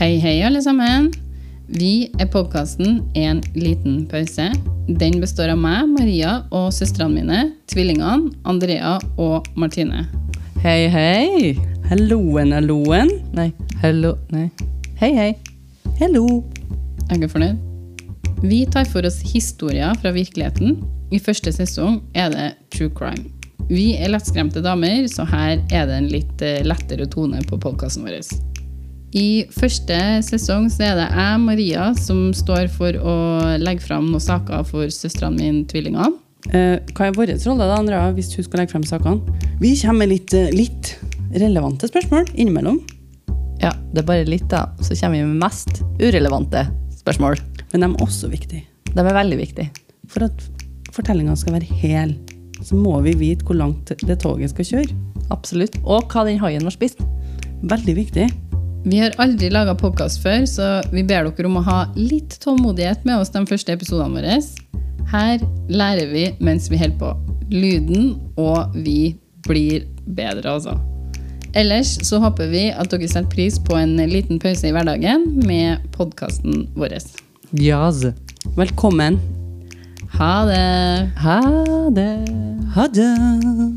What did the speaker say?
Hei, hei, alle sammen. Vi er podkasten En liten pause. Den består av meg, Maria, og søstrene mine, tvillingene Andrea og Martine. Hei, hei. Halloen, halloen. Nei, hello. Nei. Hei, hei. Hello. Er du fornøyd? Vi tar for oss historier fra virkeligheten. I første sesong er det true crime. Vi er lettskremte damer, så her er det en litt eh, lettere tone på podkasten vår. I første sesong så er det jeg, Maria, som står for å legge fram noen saker for søstrene mine, tvillingene. Eh, hva er vår rolle, da, Andrea, hvis hun skal legge frem sakene? Vi kommer med litt, eh, litt relevante spørsmål innimellom. Ja, det er bare litt, da. Så kommer vi med mest urelevante spørsmål. Men de er også viktige. De er veldig viktige. For at fortellinga skal være hel, så må vi vite hvor langt det toget skal kjøre. Absolutt. Og hva den haien har spist. Veldig viktig. Vi har aldri laga podkast før, så vi ber dere om å ha litt tålmodighet med oss de første episodene våre. Her lærer vi mens vi holder på. Lyden, og vi blir bedre, altså. Ellers så håper vi at dere setter pris på en liten pause i hverdagen med podkasten vår. Yes. Velkommen. Ha det! Ha det. Ha det.